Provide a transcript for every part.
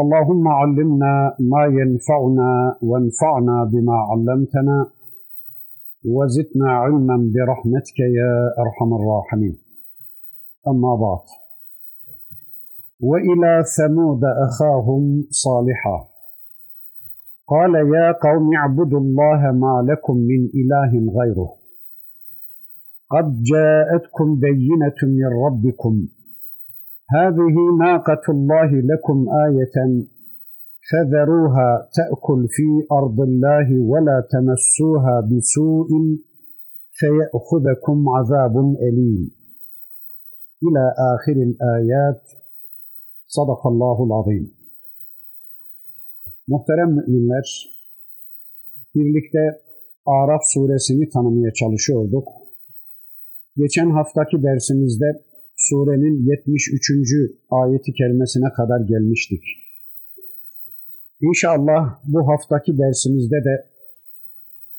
اللهم علمنا ما ينفعنا وانفعنا بما علمتنا وزدنا علما برحمتك يا أرحم الراحمين. أما بعد. وإلى ثمود أخاهم صالحا. قال يا قوم اعبدوا الله ما لكم من إله غيره. قد جاءتكم بينة من ربكم. هذه ناقة الله لكم آية فذروها تأكل في أرض الله ولا تمسوها بسوء فيأخذكم عذاب أليم إلى آخر الآيات صدق الله العظيم Muhterem müminler, birlikte Araf suresini tanımaya çalışıyorduk. Geçen haftaki dersimizde surenin 73. ayeti kerimesine kadar gelmiştik. İnşallah bu haftaki dersimizde de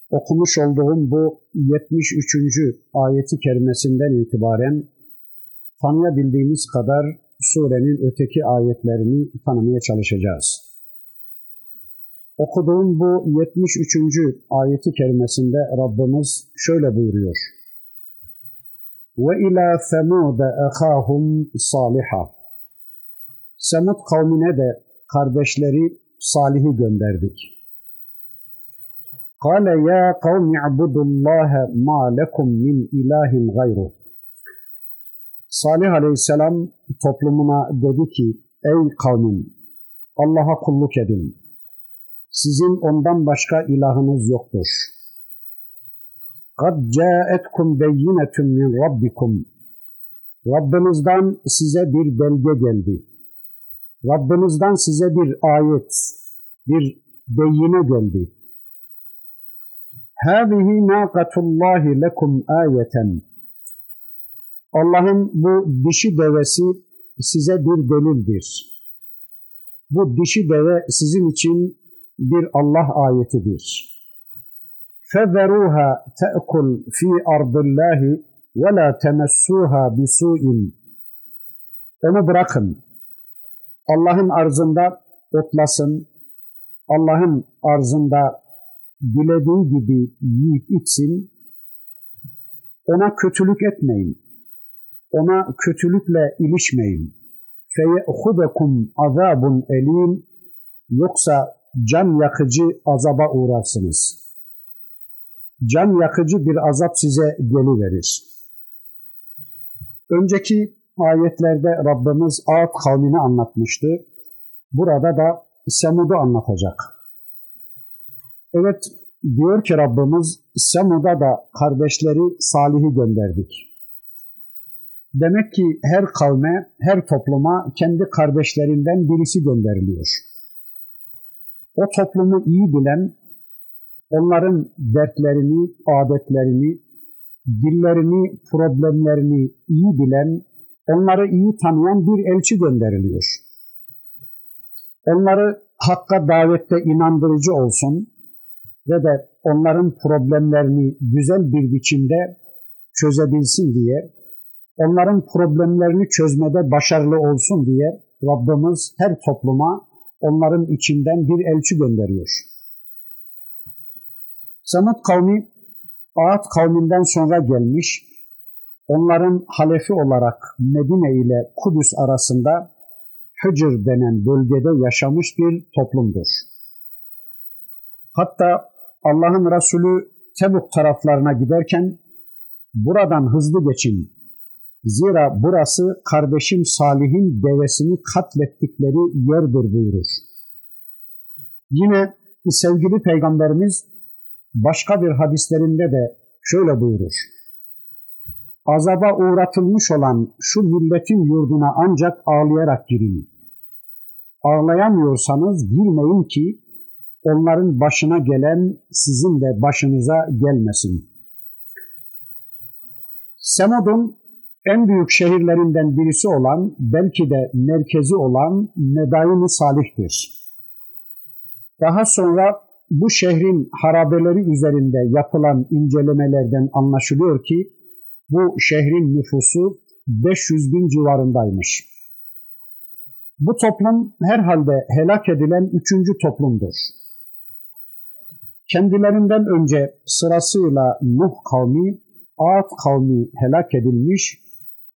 okumuş olduğum bu 73. ayeti kerimesinden itibaren tanıyabildiğimiz kadar surenin öteki ayetlerini tanımaya çalışacağız. Okuduğum bu 73. ayeti kerimesinde Rabbimiz şöyle buyuruyor. İla Semud ahahum saliha. Semud kavmine de kardeşleri Salih'i gönderdik. Kale ya kavmi abudullaha ma lekum min ilahin gayru. Salih aleyhisselam toplumuna dedi ki, ey kavmim Allah'a kulluk edin. Sizin ondan başka ilahınız yoktur. Kad ca'etkum beyinetun min rabbikum. Rabbinizden size bir belge geldi. Rabbinizden size bir ayet, bir beyine geldi. Hâzihi nâkatullâhi lekum âyeten. Allah'ın bu dişi devesi size bir delildir. Bu dişi deve sizin için bir Allah ayetidir.'' فَذَرُوهَا تَأْكُلْ فِي أَرْضِ اللّٰهِ وَلَا تَمَسُّوهَا بِسُوءٍ Onu bırakın. Allah'ın arzında otlasın. Allah'ın arzında dilediği gibi yiyip içsin. Ona kötülük etmeyin. Ona kötülükle ilişmeyin. فَيَأْخُدَكُمْ azabun elim Yoksa can yakıcı azaba uğrarsınız.'' Can yakıcı bir azap size geliverir. Önceki ayetlerde Rabbimiz Ağat kavmini anlatmıştı. Burada da Semud'u anlatacak. Evet diyor ki Rabbimiz Semud'a da kardeşleri Salih'i gönderdik. Demek ki her kavme, her topluma kendi kardeşlerinden birisi gönderiliyor. O toplumu iyi bilen, onların dertlerini, adetlerini, dillerini, problemlerini iyi bilen, onları iyi tanıyan bir elçi gönderiliyor. Onları hakka davette inandırıcı olsun ve de onların problemlerini güzel bir biçimde çözebilsin diye, onların problemlerini çözmede başarılı olsun diye Rabbimiz her topluma onların içinden bir elçi gönderiyor. Samut kavmi Ağat kavminden sonra gelmiş, onların halefi olarak Medine ile Kudüs arasında Hıcır denen bölgede yaşamış bir toplumdur. Hatta Allah'ın Resulü Tebuk taraflarına giderken buradan hızlı geçin. Zira burası kardeşim Salih'in devesini katlettikleri yerdir buyurur. Yine sevgili peygamberimiz başka bir hadislerinde de şöyle buyurur. Azaba uğratılmış olan şu milletin yurduna ancak ağlayarak girin. ağlayamıyorsanız girmeyin ki onların başına gelen sizin de başınıza gelmesin. Semud'un en büyük şehirlerinden birisi olan, belki de merkezi olan Medain-i Salih'tir. Daha sonra bu şehrin harabeleri üzerinde yapılan incelemelerden anlaşılıyor ki, bu şehrin nüfusu 500 bin civarındaymış. Bu toplum herhalde helak edilen üçüncü toplumdur. Kendilerinden önce sırasıyla Nuh kavmi, Ad kavmi helak edilmiş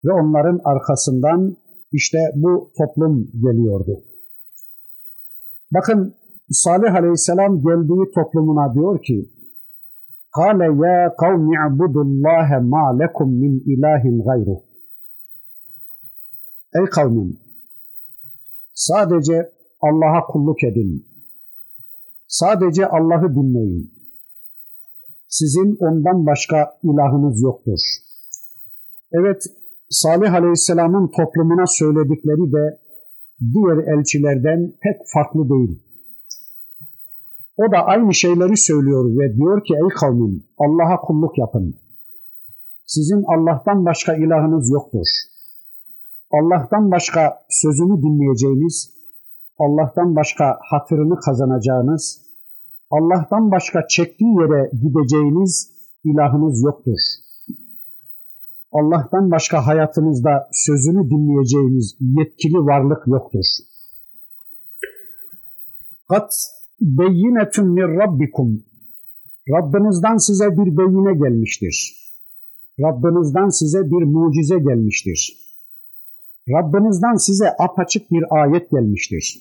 ve onların arkasından işte bu toplum geliyordu. Bakın Salih Aleyhisselam geldiği toplumuna diyor ki Kale ya kavmi abudullaha ma lekum min ilahin gayruh Ey kavmim sadece Allah'a kulluk edin. Sadece Allah'ı dinleyin. Sizin ondan başka ilahınız yoktur. Evet, Salih Aleyhisselam'ın toplumuna söyledikleri de diğer elçilerden pek farklı değil. O da aynı şeyleri söylüyor ve diyor ki ey kavmim Allah'a kulluk yapın. Sizin Allah'tan başka ilahınız yoktur. Allah'tan başka sözünü dinleyeceğiniz, Allah'tan başka hatırını kazanacağınız, Allah'tan başka çektiği yere gideceğiniz ilahınız yoktur. Allah'tan başka hayatınızda sözünü dinleyeceğiniz yetkili varlık yoktur. Kat beyinetun min rabbikum. Rabbinizden size bir beyine gelmiştir. Rabbinizden size bir mucize gelmiştir. Rabbinizden size apaçık bir ayet gelmiştir.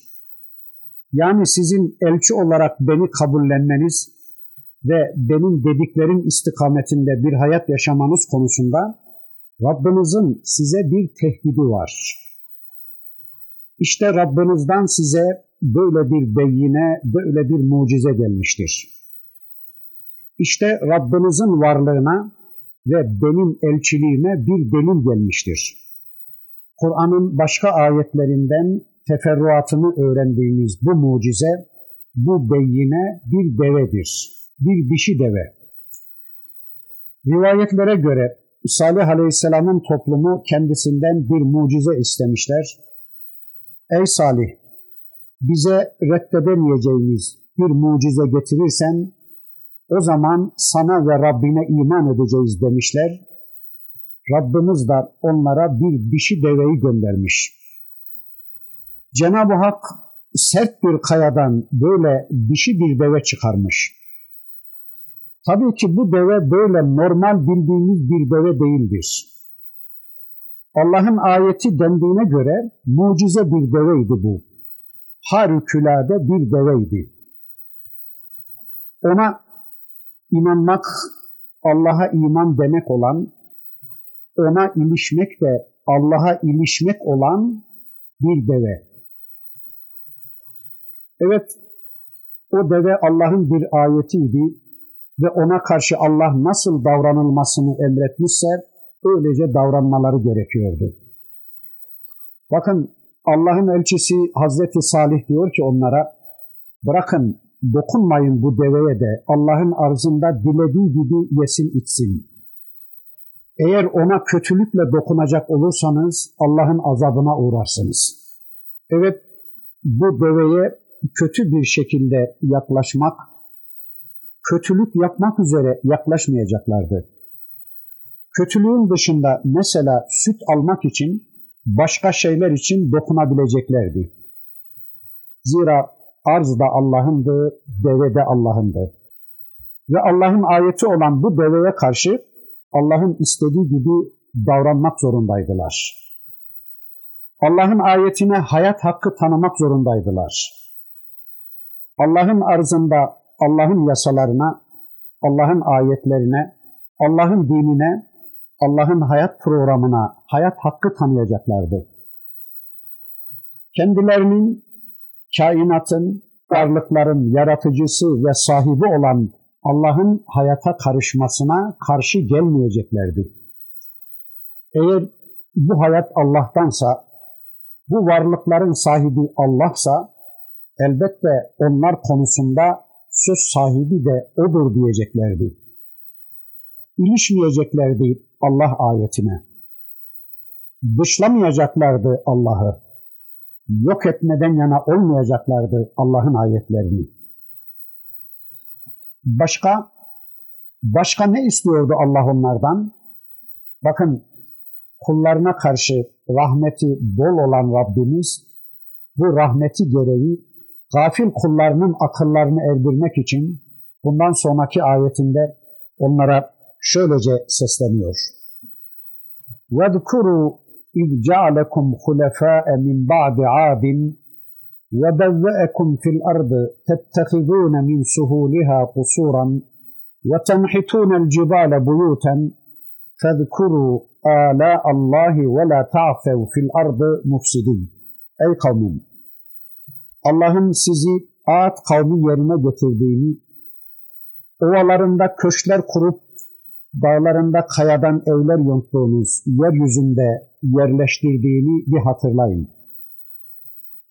Yani sizin elçi olarak beni kabullenmeniz ve benim dediklerim istikametinde bir hayat yaşamanız konusunda Rabbinizin size bir tehdidi var. İşte Rabbinizden size böyle bir beyine, böyle bir mucize gelmiştir. İşte Rabbinizin varlığına ve benim elçiliğime bir delil gelmiştir. Kur'an'ın başka ayetlerinden teferruatını öğrendiğimiz bu mucize, bu beyine bir devedir, bir dişi deve. Rivayetlere göre Salih Aleyhisselam'ın toplumu kendisinden bir mucize istemişler. Ey Salih, bize reddedemeyeceğimiz bir mucize getirirsen, o zaman sana ve Rabbine iman edeceğiz demişler Rabbimiz de onlara bir dişi deveyi göndermiş. Cenab-ı Hak sert bir kayadan böyle dişi bir deve çıkarmış. Tabii ki bu deve böyle normal bildiğimiz bir deve değildir. Allah'ın ayeti dendiğine göre mucize bir deveydi bu. Harikulade bir deveydi. Ona inanmak, Allah'a iman demek olan ona ilişmek de Allah'a ilişmek olan bir deve. Evet, o deve Allah'ın bir ayetiydi ve ona karşı Allah nasıl davranılmasını emretmişse öylece davranmaları gerekiyordu. Bakın Allah'ın elçisi Hazreti Salih diyor ki onlara bırakın dokunmayın bu deveye de Allah'ın arzında dilediği gibi yesin içsin. Eğer ona kötülükle dokunacak olursanız Allah'ın azabına uğrarsınız. Evet bu deveye kötü bir şekilde yaklaşmak, kötülük yapmak üzere yaklaşmayacaklardı. Kötülüğün dışında mesela süt almak için başka şeyler için dokunabileceklerdi. Zira arz da Allah'ındı, deve de Allah'ındı. Ve Allah'ın ayeti olan bu deveye karşı Allah'ın istediği gibi davranmak zorundaydılar. Allah'ın ayetine hayat hakkı tanımak zorundaydılar. Allah'ın arzında Allah'ın yasalarına, Allah'ın ayetlerine, Allah'ın dinine, Allah'ın hayat programına hayat hakkı tanıyacaklardı. Kendilerinin kainatın, varlıkların yaratıcısı ve sahibi olan Allah'ın hayata karışmasına karşı gelmeyeceklerdi. Eğer bu hayat Allah'tansa, bu varlıkların sahibi Allah'sa elbette onlar konusunda söz sahibi de odur diyeceklerdi. İlişmeyeceklerdi Allah ayetine. Dışlamayacaklardı Allah'ı. Yok etmeden yana olmayacaklardı Allah'ın ayetlerini. Başka başka ne istiyordu Allah onlardan? Bakın kullarına karşı rahmeti bol olan Rabbimiz bu rahmeti gereği gafil kullarının akıllarını erdirmek için bundan sonraki ayetinde onlara şöylece sesleniyor. وَذْكُرُوا اِذْ جَعَلَكُمْ خُلَفَاءَ مِنْ بَعْدِ عَادٍ وَبَوَّأَكُمْ فِي الْأَرْضِ تَتَّخِذُونَ مِنْ سُهُولِهَا قُصُورًا وَتَنْحِتُونَ الْجِبَالَ بُيُوتًا فَاذْكُرُوا آلاء اللّٰهِ وَلَا تَعْفَوْا فِي الْأَرْضِ مُفْسِدِينَ Ey kavmim! Allah'ın sizi Ağat kavmi yerine getirdiğini, ovalarında köşkler kurup dağlarında kayadan evler yonttuğunuz yeryüzünde yerleştirdiğini bir hatırlayın.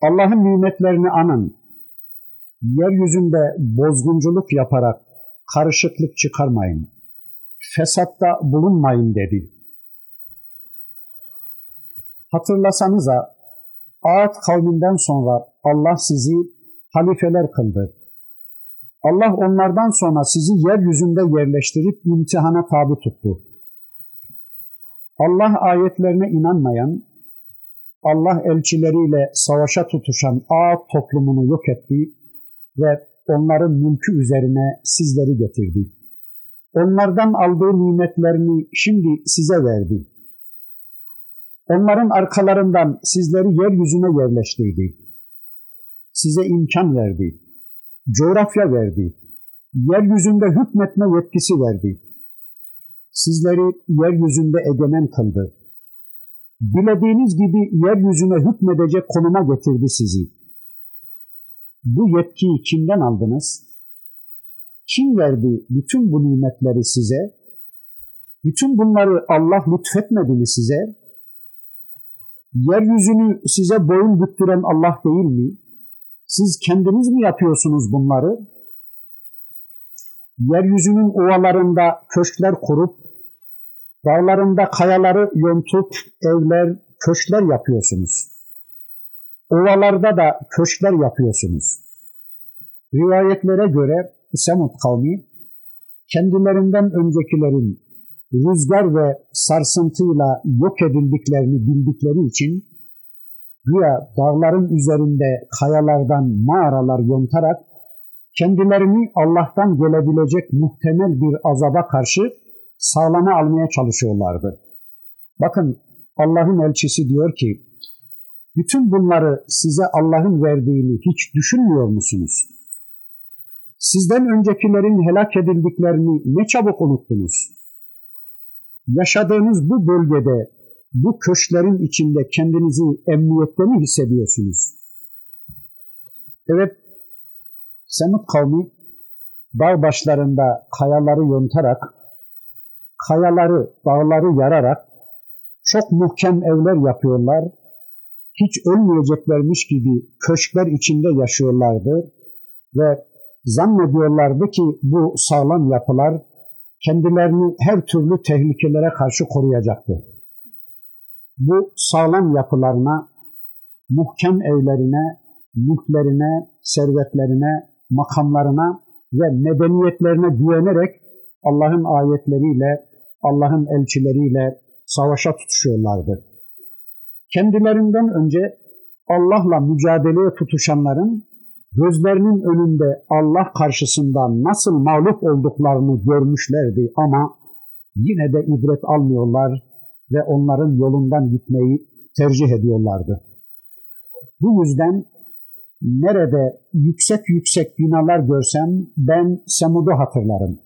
Allah'ın nimetlerini anın. Yeryüzünde bozgunculuk yaparak karışıklık çıkarmayın. Fesatta bulunmayın dedi. Hatırlasanıza Ağat kavminden sonra Allah sizi halifeler kıldı. Allah onlardan sonra sizi yeryüzünde yerleştirip imtihana tabi tuttu. Allah ayetlerine inanmayan, Allah elçileriyle savaşa tutuşan Ağat toplumunu yok etti ve onların mülkü üzerine sizleri getirdi. Onlardan aldığı nimetlerini şimdi size verdi. Onların arkalarından sizleri yeryüzüne yerleştirdi. Size imkan verdi. Coğrafya verdi. Yeryüzünde hükmetme yetkisi verdi. Sizleri yeryüzünde egemen kıldı. Dilediğiniz gibi yeryüzüne hükmedecek konuma getirdi sizi. Bu yetkiyi kimden aldınız? Kim verdi bütün bu nimetleri size? Bütün bunları Allah lütfetmedi mi size? Yeryüzünü size boyun büktüren Allah değil mi? Siz kendiniz mi yapıyorsunuz bunları? Yeryüzünün ovalarında köşkler kurup, dağlarında kayaları yontup evler, köşkler yapıyorsunuz. Ovalarda da köşkler yapıyorsunuz. Rivayetlere göre Semud kavmi kendilerinden öncekilerin rüzgar ve sarsıntıyla yok edildiklerini bildikleri için güya dağların üzerinde kayalardan mağaralar yontarak kendilerini Allah'tan gelebilecek muhtemel bir azaba karşı sağlama almaya çalışıyorlardı. Bakın Allah'ın elçisi diyor ki, bütün bunları size Allah'ın verdiğini hiç düşünmüyor musunuz? Sizden öncekilerin helak edildiklerini ne çabuk unuttunuz? yaşadığınız bu bölgede, bu köşklerin içinde kendinizi emniyette mi hissediyorsunuz? Evet, Semut kavmi dağ başlarında kayaları yontarak, kayaları, dağları yararak çok muhkem evler yapıyorlar. Hiç ölmeyeceklermiş gibi köşkler içinde yaşıyorlardı ve zannediyorlardı ki bu sağlam yapılar kendilerini her türlü tehlikelere karşı koruyacaktı. Bu sağlam yapılarına, muhkem evlerine, mülklerine, servetlerine, makamlarına ve medeniyetlerine güvenerek Allah'ın ayetleriyle, Allah'ın elçileriyle savaşa tutuşuyorlardı. Kendilerinden önce Allah'la mücadeleye tutuşanların gözlerinin önünde Allah karşısında nasıl mağlup olduklarını görmüşlerdi ama yine de ibret almıyorlar ve onların yolundan gitmeyi tercih ediyorlardı. Bu yüzden nerede yüksek yüksek binalar görsem ben Semud'u hatırlarım.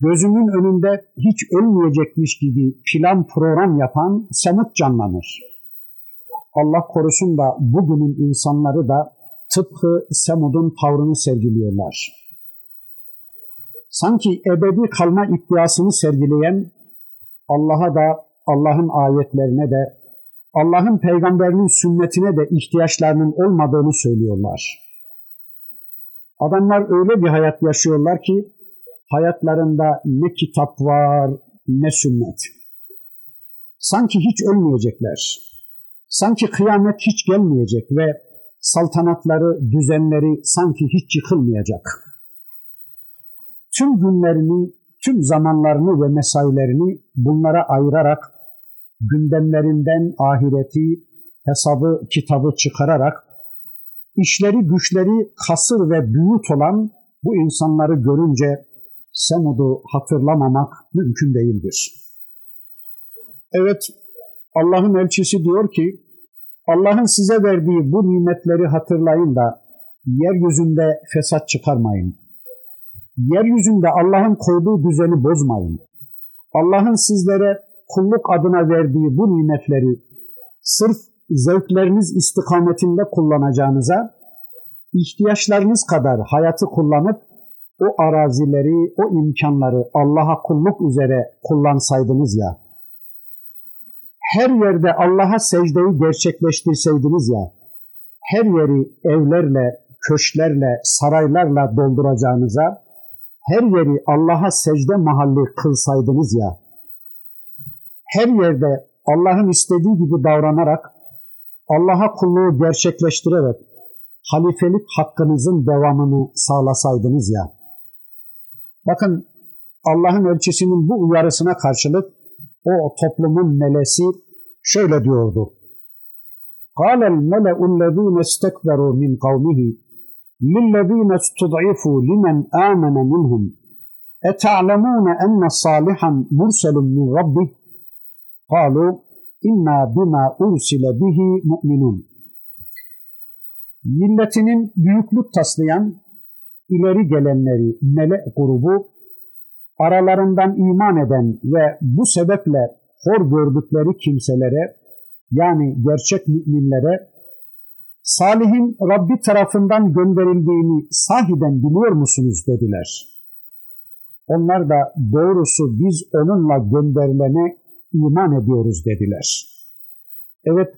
Gözümün önünde hiç ölmeyecekmiş gibi plan program yapan Semud canlanır. Allah korusun da bugünün insanları da tıpkı Semud'un tavrını sergiliyorlar. Sanki ebedi kalma iddiasını sergileyen Allah'a da Allah'ın ayetlerine de Allah'ın peygamberinin sünnetine de ihtiyaçlarının olmadığını söylüyorlar. Adamlar öyle bir hayat yaşıyorlar ki hayatlarında ne kitap var ne sünnet. Sanki hiç ölmeyecekler. Sanki kıyamet hiç gelmeyecek ve saltanatları, düzenleri sanki hiç yıkılmayacak. Tüm günlerini, tüm zamanlarını ve mesailerini bunlara ayırarak gündemlerinden ahireti, hesabı, kitabı çıkararak işleri güçleri kasır ve büyük olan bu insanları görünce Semud'u hatırlamamak mümkün değildir. Evet, Allah'ın elçisi diyor ki, Allah'ın size verdiği bu nimetleri hatırlayın da yeryüzünde fesat çıkarmayın. Yeryüzünde Allah'ın koyduğu düzeni bozmayın. Allah'ın sizlere kulluk adına verdiği bu nimetleri sırf zevkleriniz istikametinde kullanacağınıza, ihtiyaçlarınız kadar hayatı kullanıp o arazileri, o imkanları Allah'a kulluk üzere kullansaydınız ya, her yerde Allah'a secdeyi gerçekleştirseydiniz ya, her yeri evlerle, köşklerle, saraylarla dolduracağınıza, her yeri Allah'a secde mahalli kılsaydınız ya, her yerde Allah'ın istediği gibi davranarak, Allah'a kulluğu gerçekleştirerek, halifelik hakkınızın devamını sağlasaydınız ya. Bakın Allah'ın elçisinin bu uyarısına karşılık o toplumun melesi şöyle diyordu. قال الملأ الذين استكبروا من قومه للذين استضعفوا لمن آمن منهم أتعلمون أن صالحا مرسل من ربه قالوا إنا بما أرسل به مؤمنون milletinin büyüklük taslayan ileri gelenleri mele grubu aralarından iman eden ve bu sebeple hor gördükleri kimselere yani gerçek müminlere Salih'in Rabbi tarafından gönderildiğini sahiden biliyor musunuz dediler. Onlar da doğrusu biz onunla gönderilene iman ediyoruz dediler. Evet,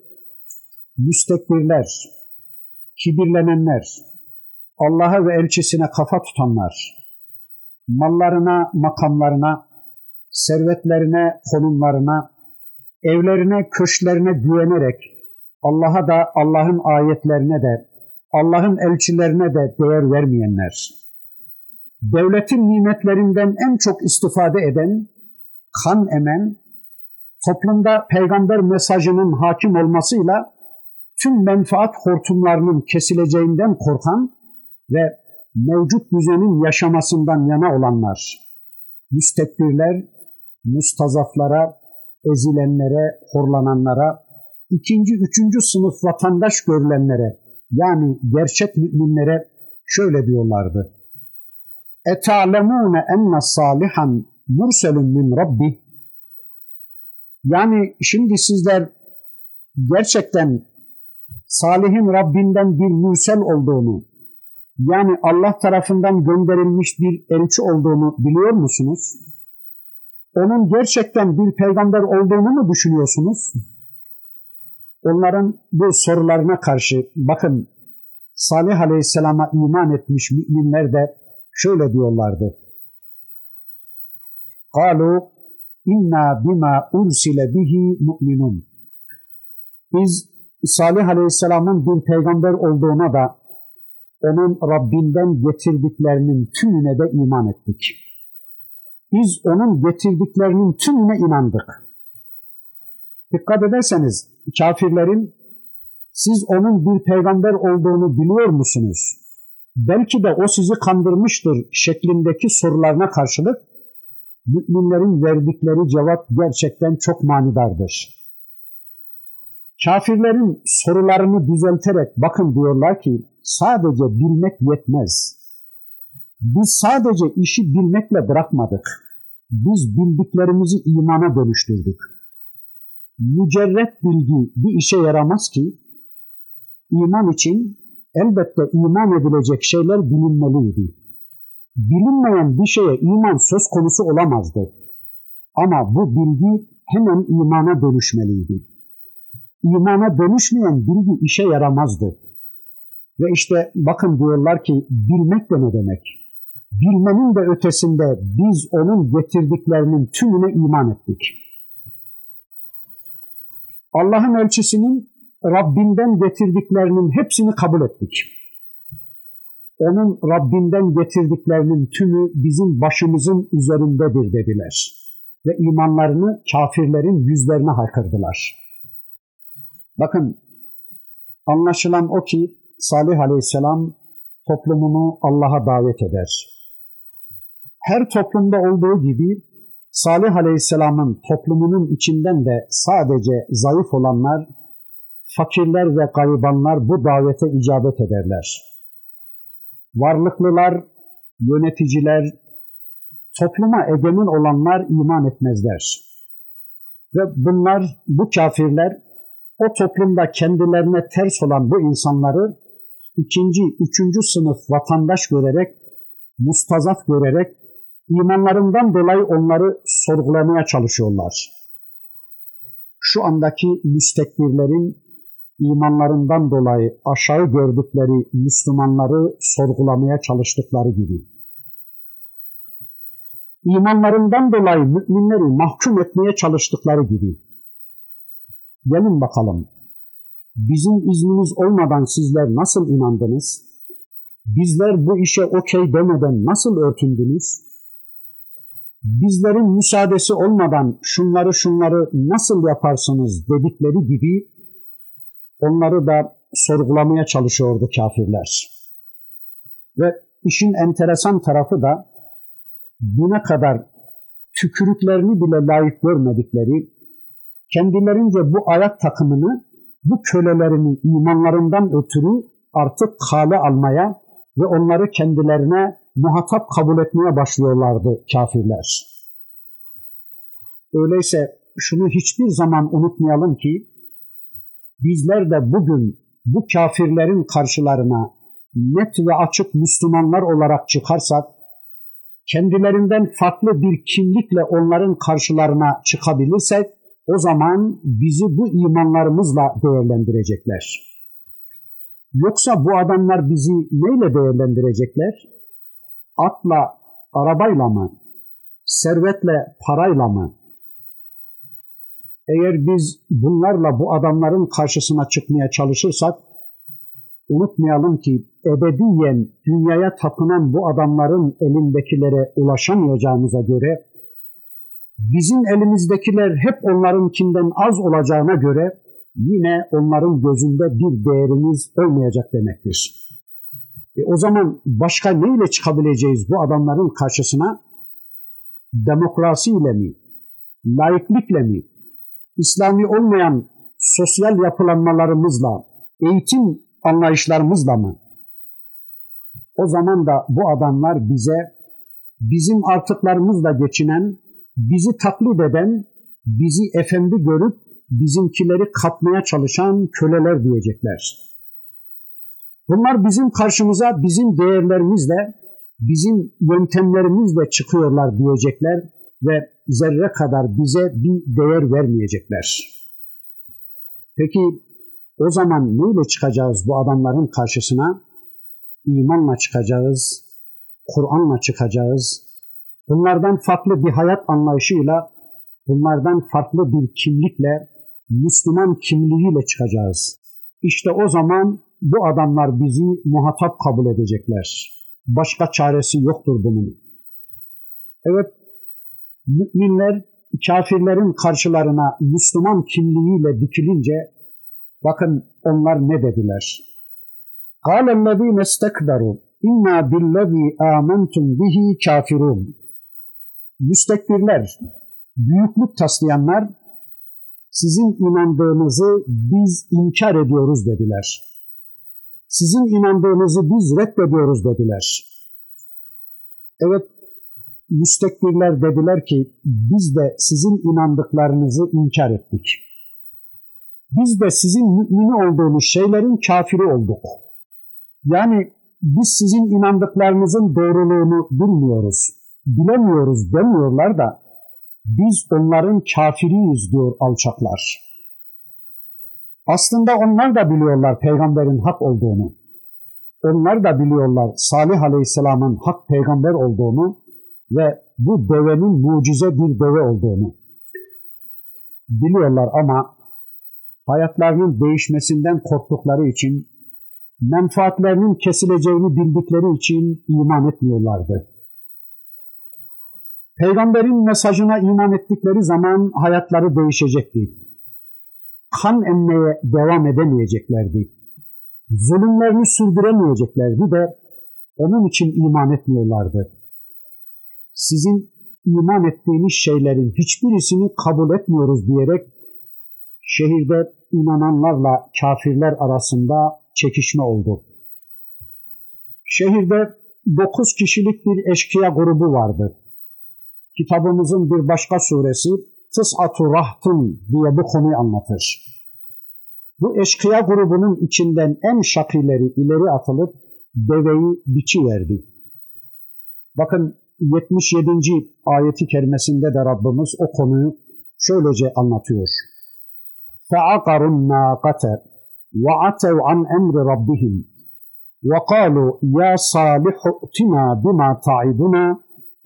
müstekbirler, kibirlenenler, Allah'a ve elçisine kafa tutanlar, mallarına, makamlarına, servetlerine, konumlarına, evlerine, köşklerine güvenerek Allah'a da, Allah'ın ayetlerine de, Allah'ın elçilerine de değer vermeyenler, devletin nimetlerinden en çok istifade eden, kan emen, toplumda peygamber mesajının hakim olmasıyla tüm menfaat hortumlarının kesileceğinden korkan ve mevcut düzenin yaşamasından yana olanlar, müstekbirler, mustazaflara, ezilenlere, horlananlara, ikinci, üçüncü sınıf vatandaş görülenlere, yani gerçek müminlere şöyle diyorlardı. اَتَعْلَمُونَ اَنَّ صَالِحًا مُرْسَلٌ مِنْ رَبِّهِ Yani şimdi sizler gerçekten Salih'in Rabbinden bir mürsel olduğunu, yani Allah tarafından gönderilmiş bir elçi olduğunu biliyor musunuz? Onun gerçekten bir peygamber olduğunu mu düşünüyorsunuz? onların bu sorularına karşı bakın Salih Aleyhisselam'a iman etmiş müminler de şöyle diyorlardı. Kalu inna bima ursile bihi mu'minun. Biz Salih Aleyhisselam'ın bir peygamber olduğuna da onun Rabbinden getirdiklerinin tümüne de iman ettik. Biz onun getirdiklerinin tümüne inandık. Dikkat ederseniz kafirlerin siz onun bir peygamber olduğunu biliyor musunuz? Belki de o sizi kandırmıştır şeklindeki sorularına karşılık müminlerin verdikleri cevap gerçekten çok manidardır. Kafirlerin sorularını düzelterek bakın diyorlar ki sadece bilmek yetmez. Biz sadece işi bilmekle bırakmadık. Biz bildiklerimizi imana dönüştürdük. Mücerret bilgi bir işe yaramaz ki iman için elbette iman edilecek şeyler bilinmeliydi. Bilinmeyen bir şeye iman söz konusu olamazdı. Ama bu bilgi hemen imana dönüşmeliydi. imana dönüşmeyen bilgi işe yaramazdı. Ve işte bakın diyorlar ki bilmek de ne demek? Bilmenin de ötesinde biz onun getirdiklerinin tümüne iman ettik. Allah'ın elçisinin Rabbinden getirdiklerinin hepsini kabul ettik. Onun Rabbinden getirdiklerinin tümü bizim başımızın üzerindedir dediler. Ve imanlarını kafirlerin yüzlerine haykırdılar. Bakın anlaşılan o ki Salih Aleyhisselam toplumunu Allah'a davet eder. Her toplumda olduğu gibi Salih Aleyhisselam'ın toplumunun içinden de sadece zayıf olanlar, fakirler ve garibanlar bu davete icabet ederler. Varlıklılar, yöneticiler, topluma egemen olanlar iman etmezler. Ve bunlar, bu kafirler, o toplumda kendilerine ters olan bu insanları ikinci, üçüncü sınıf vatandaş görerek, mustazaf görerek, imanlarından dolayı onları sorgulamaya çalışıyorlar. Şu andaki müstekbirlerin imanlarından dolayı aşağı gördükleri Müslümanları sorgulamaya çalıştıkları gibi. İmanlarından dolayı müminleri mahkum etmeye çalıştıkları gibi. Gelin bakalım, bizim iznimiz olmadan sizler nasıl inandınız? Bizler bu işe okey demeden nasıl örtündünüz? Bizlerin müsaadesi olmadan şunları şunları nasıl yaparsınız dedikleri gibi onları da sorgulamaya çalışıyordu kafirler. Ve işin enteresan tarafı da düne kadar tükürüklerini bile layık görmedikleri, kendilerince bu ayak takımını, bu kölelerini imanlarından ötürü artık kale almaya ve onları kendilerine muhatap kabul etmeye başlıyorlardı kafirler. Öyleyse şunu hiçbir zaman unutmayalım ki bizler de bugün bu kafirlerin karşılarına net ve açık Müslümanlar olarak çıkarsak, kendilerinden farklı bir kimlikle onların karşılarına çıkabilirsek, o zaman bizi bu imanlarımızla değerlendirecekler. Yoksa bu adamlar bizi neyle değerlendirecekler? Atla, arabayla mı? Servetle, parayla mı? Eğer biz bunlarla bu adamların karşısına çıkmaya çalışırsak, unutmayalım ki ebediyen dünyaya tapınan bu adamların elindekilere ulaşamayacağımıza göre, bizim elimizdekiler hep onlarınkinden az olacağına göre, yine onların gözünde bir değerimiz olmayacak demektir. E o zaman başka neyle çıkabileceğiz bu adamların karşısına? Demokrasiyle mi? Laiklikle mi? İslami olmayan sosyal yapılanmalarımızla, eğitim anlayışlarımızla mı? O zaman da bu adamlar bize bizim artıklarımızla geçinen, bizi taklit eden, bizi efendi görüp bizimkileri kapmaya çalışan köleler diyecekler. Bunlar bizim karşımıza bizim değerlerimizle, bizim yöntemlerimizle çıkıyorlar diyecekler ve zerre kadar bize bir değer vermeyecekler. Peki o zaman neyle çıkacağız bu adamların karşısına? İmanla çıkacağız, Kur'an'la çıkacağız. Bunlardan farklı bir hayat anlayışıyla, bunlardan farklı bir kimlikle, Müslüman kimliğiyle çıkacağız. İşte o zaman bu adamlar bizi muhatap kabul edecekler. Başka çaresi yoktur bunun. Evet, müminler kafirlerin karşılarına Müslüman kimliğiyle dikilince bakın onlar ne dediler? قَالَ الَّذ۪ينَ اسْتَكْبَرُوا اِنَّا بِالَّذ۪ي آمَنْتُمْ بِهِ كَافِرُونَ Müstekbirler, büyüklük taslayanlar, sizin inandığınızı biz inkar ediyoruz dediler. Sizin inandığınızı biz reddediyoruz dediler. Evet, müstekbirler dediler ki biz de sizin inandıklarınızı inkar ettik. Biz de sizin mümini olduğunuz şeylerin kafiri olduk. Yani biz sizin inandıklarınızın doğruluğunu bilmiyoruz, bilemiyoruz demiyorlar da biz onların kafiriyiz diyor alçaklar. Aslında onlar da biliyorlar peygamberin hak olduğunu. Onlar da biliyorlar Salih Aleyhisselam'ın hak peygamber olduğunu ve bu devenin mucize bir deve olduğunu. Biliyorlar ama hayatlarının değişmesinden korktukları için, menfaatlerinin kesileceğini bildikleri için iman etmiyorlardı. Peygamberin mesajına iman ettikleri zaman hayatları değişecekti. Kan emmeye devam edemeyeceklerdi. Zulümlerini sürdüremeyeceklerdi de onun için iman etmiyorlardı. Sizin iman ettiğiniz şeylerin hiçbirisini kabul etmiyoruz diyerek şehirde inananlarla kafirler arasında çekişme oldu. Şehirde dokuz kişilik bir eşkıya grubu vardı. Kitabımızın bir başka suresi Tıs'atu Rahtın diye bu konuyu anlatır. Bu eşkıya grubunun içinden en şakileri ileri atılıp deveyi biçiverdi. Bakın 77. ayeti kerimesinde de Rabbimiz o konuyu şöylece anlatıyor. فَعَقَرُوا النَّاقَةَ وَعَتَوْا عَنْ اَمْرِ رَبِّهِمْ وَقَالُوا يَا صَالِحُ اُتِنَا بِمَا تَعِدُنَا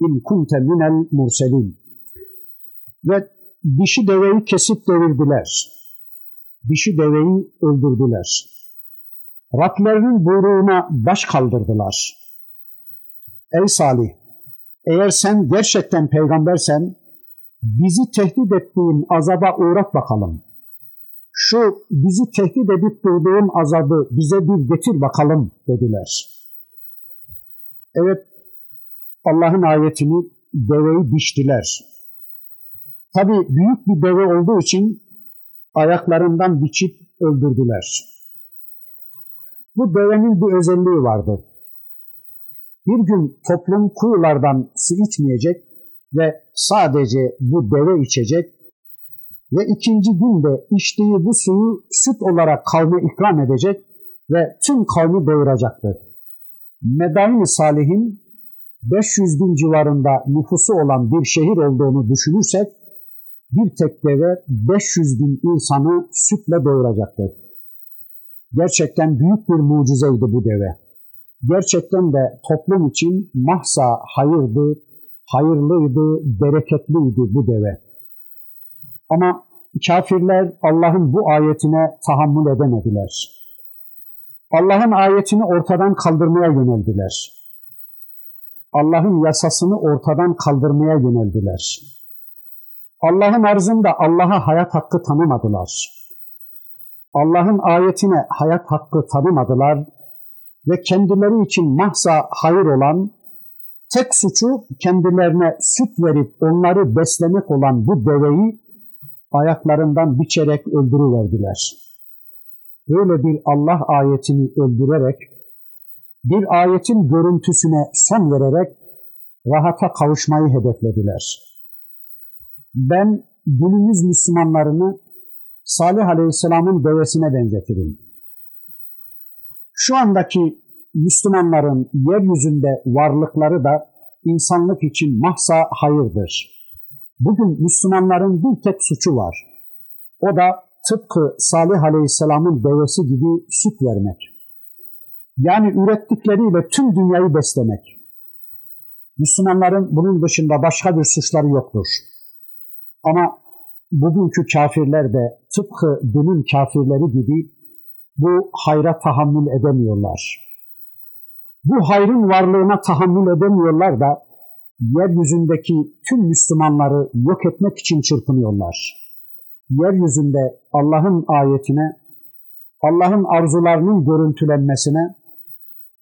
اِنْ كُنْتَ مِنَ الْمُرْسَلِينَ ve dişi deveyi kesip devirdiler. Dişi deveyi öldürdüler. Rablerinin buyruğuna baş kaldırdılar. Ey Salih! Eğer sen gerçekten peygambersen bizi tehdit ettiğin azaba uğrat bakalım. Şu bizi tehdit edip durduğun azabı bize bir getir bakalım dediler. Evet Allah'ın ayetini deveyi biçtiler. Tabi büyük bir deve olduğu için ayaklarından biçip öldürdüler. Bu devenin bir özelliği vardı. Bir gün toplum kuyulardan su içmeyecek ve sadece bu deve içecek ve ikinci gün de içtiği bu suyu süt olarak kavme ikram edecek ve tüm kavmi doyuracaktı. Medain Salih'in 500 bin civarında nüfusu olan bir şehir olduğunu düşünürsek bir tek deve 500 bin insanı sütle doyuracaktı. Gerçekten büyük bir mucizeydi bu deve. Gerçekten de toplum için mahsa hayırdı, hayırlıydı, bereketliydi bu deve. Ama kafirler Allah'ın bu ayetine tahammül edemediler. Allah'ın ayetini ortadan kaldırmaya yöneldiler. Allah'ın yasasını ortadan kaldırmaya yöneldiler. Allah'ın arzında Allah'a hayat hakkı tanımadılar. Allah'ın ayetine hayat hakkı tanımadılar ve kendileri için mahza hayır olan, tek suçu kendilerine süt verip onları beslemek olan bu deveyi ayaklarından biçerek öldürüverdiler. Böyle bir Allah ayetini öldürerek, bir ayetin görüntüsüne son vererek rahata kavuşmayı hedeflediler. Ben günümüz Müslümanlarını Salih Aleyhisselam'ın devesine benzetirim. Şu andaki Müslümanların yeryüzünde varlıkları da insanlık için mahsa hayırdır. Bugün Müslümanların bir tek suçu var. O da tıpkı Salih Aleyhisselam'ın devesi gibi süt vermek. Yani ürettikleriyle tüm dünyayı beslemek. Müslümanların bunun dışında başka bir suçları yoktur. Ama bugünkü kafirler de tıpkı dünün kafirleri gibi bu hayra tahammül edemiyorlar. Bu hayrın varlığına tahammül edemiyorlar da yeryüzündeki tüm Müslümanları yok etmek için çırpınıyorlar. Yeryüzünde Allah'ın ayetine, Allah'ın arzularının görüntülenmesine,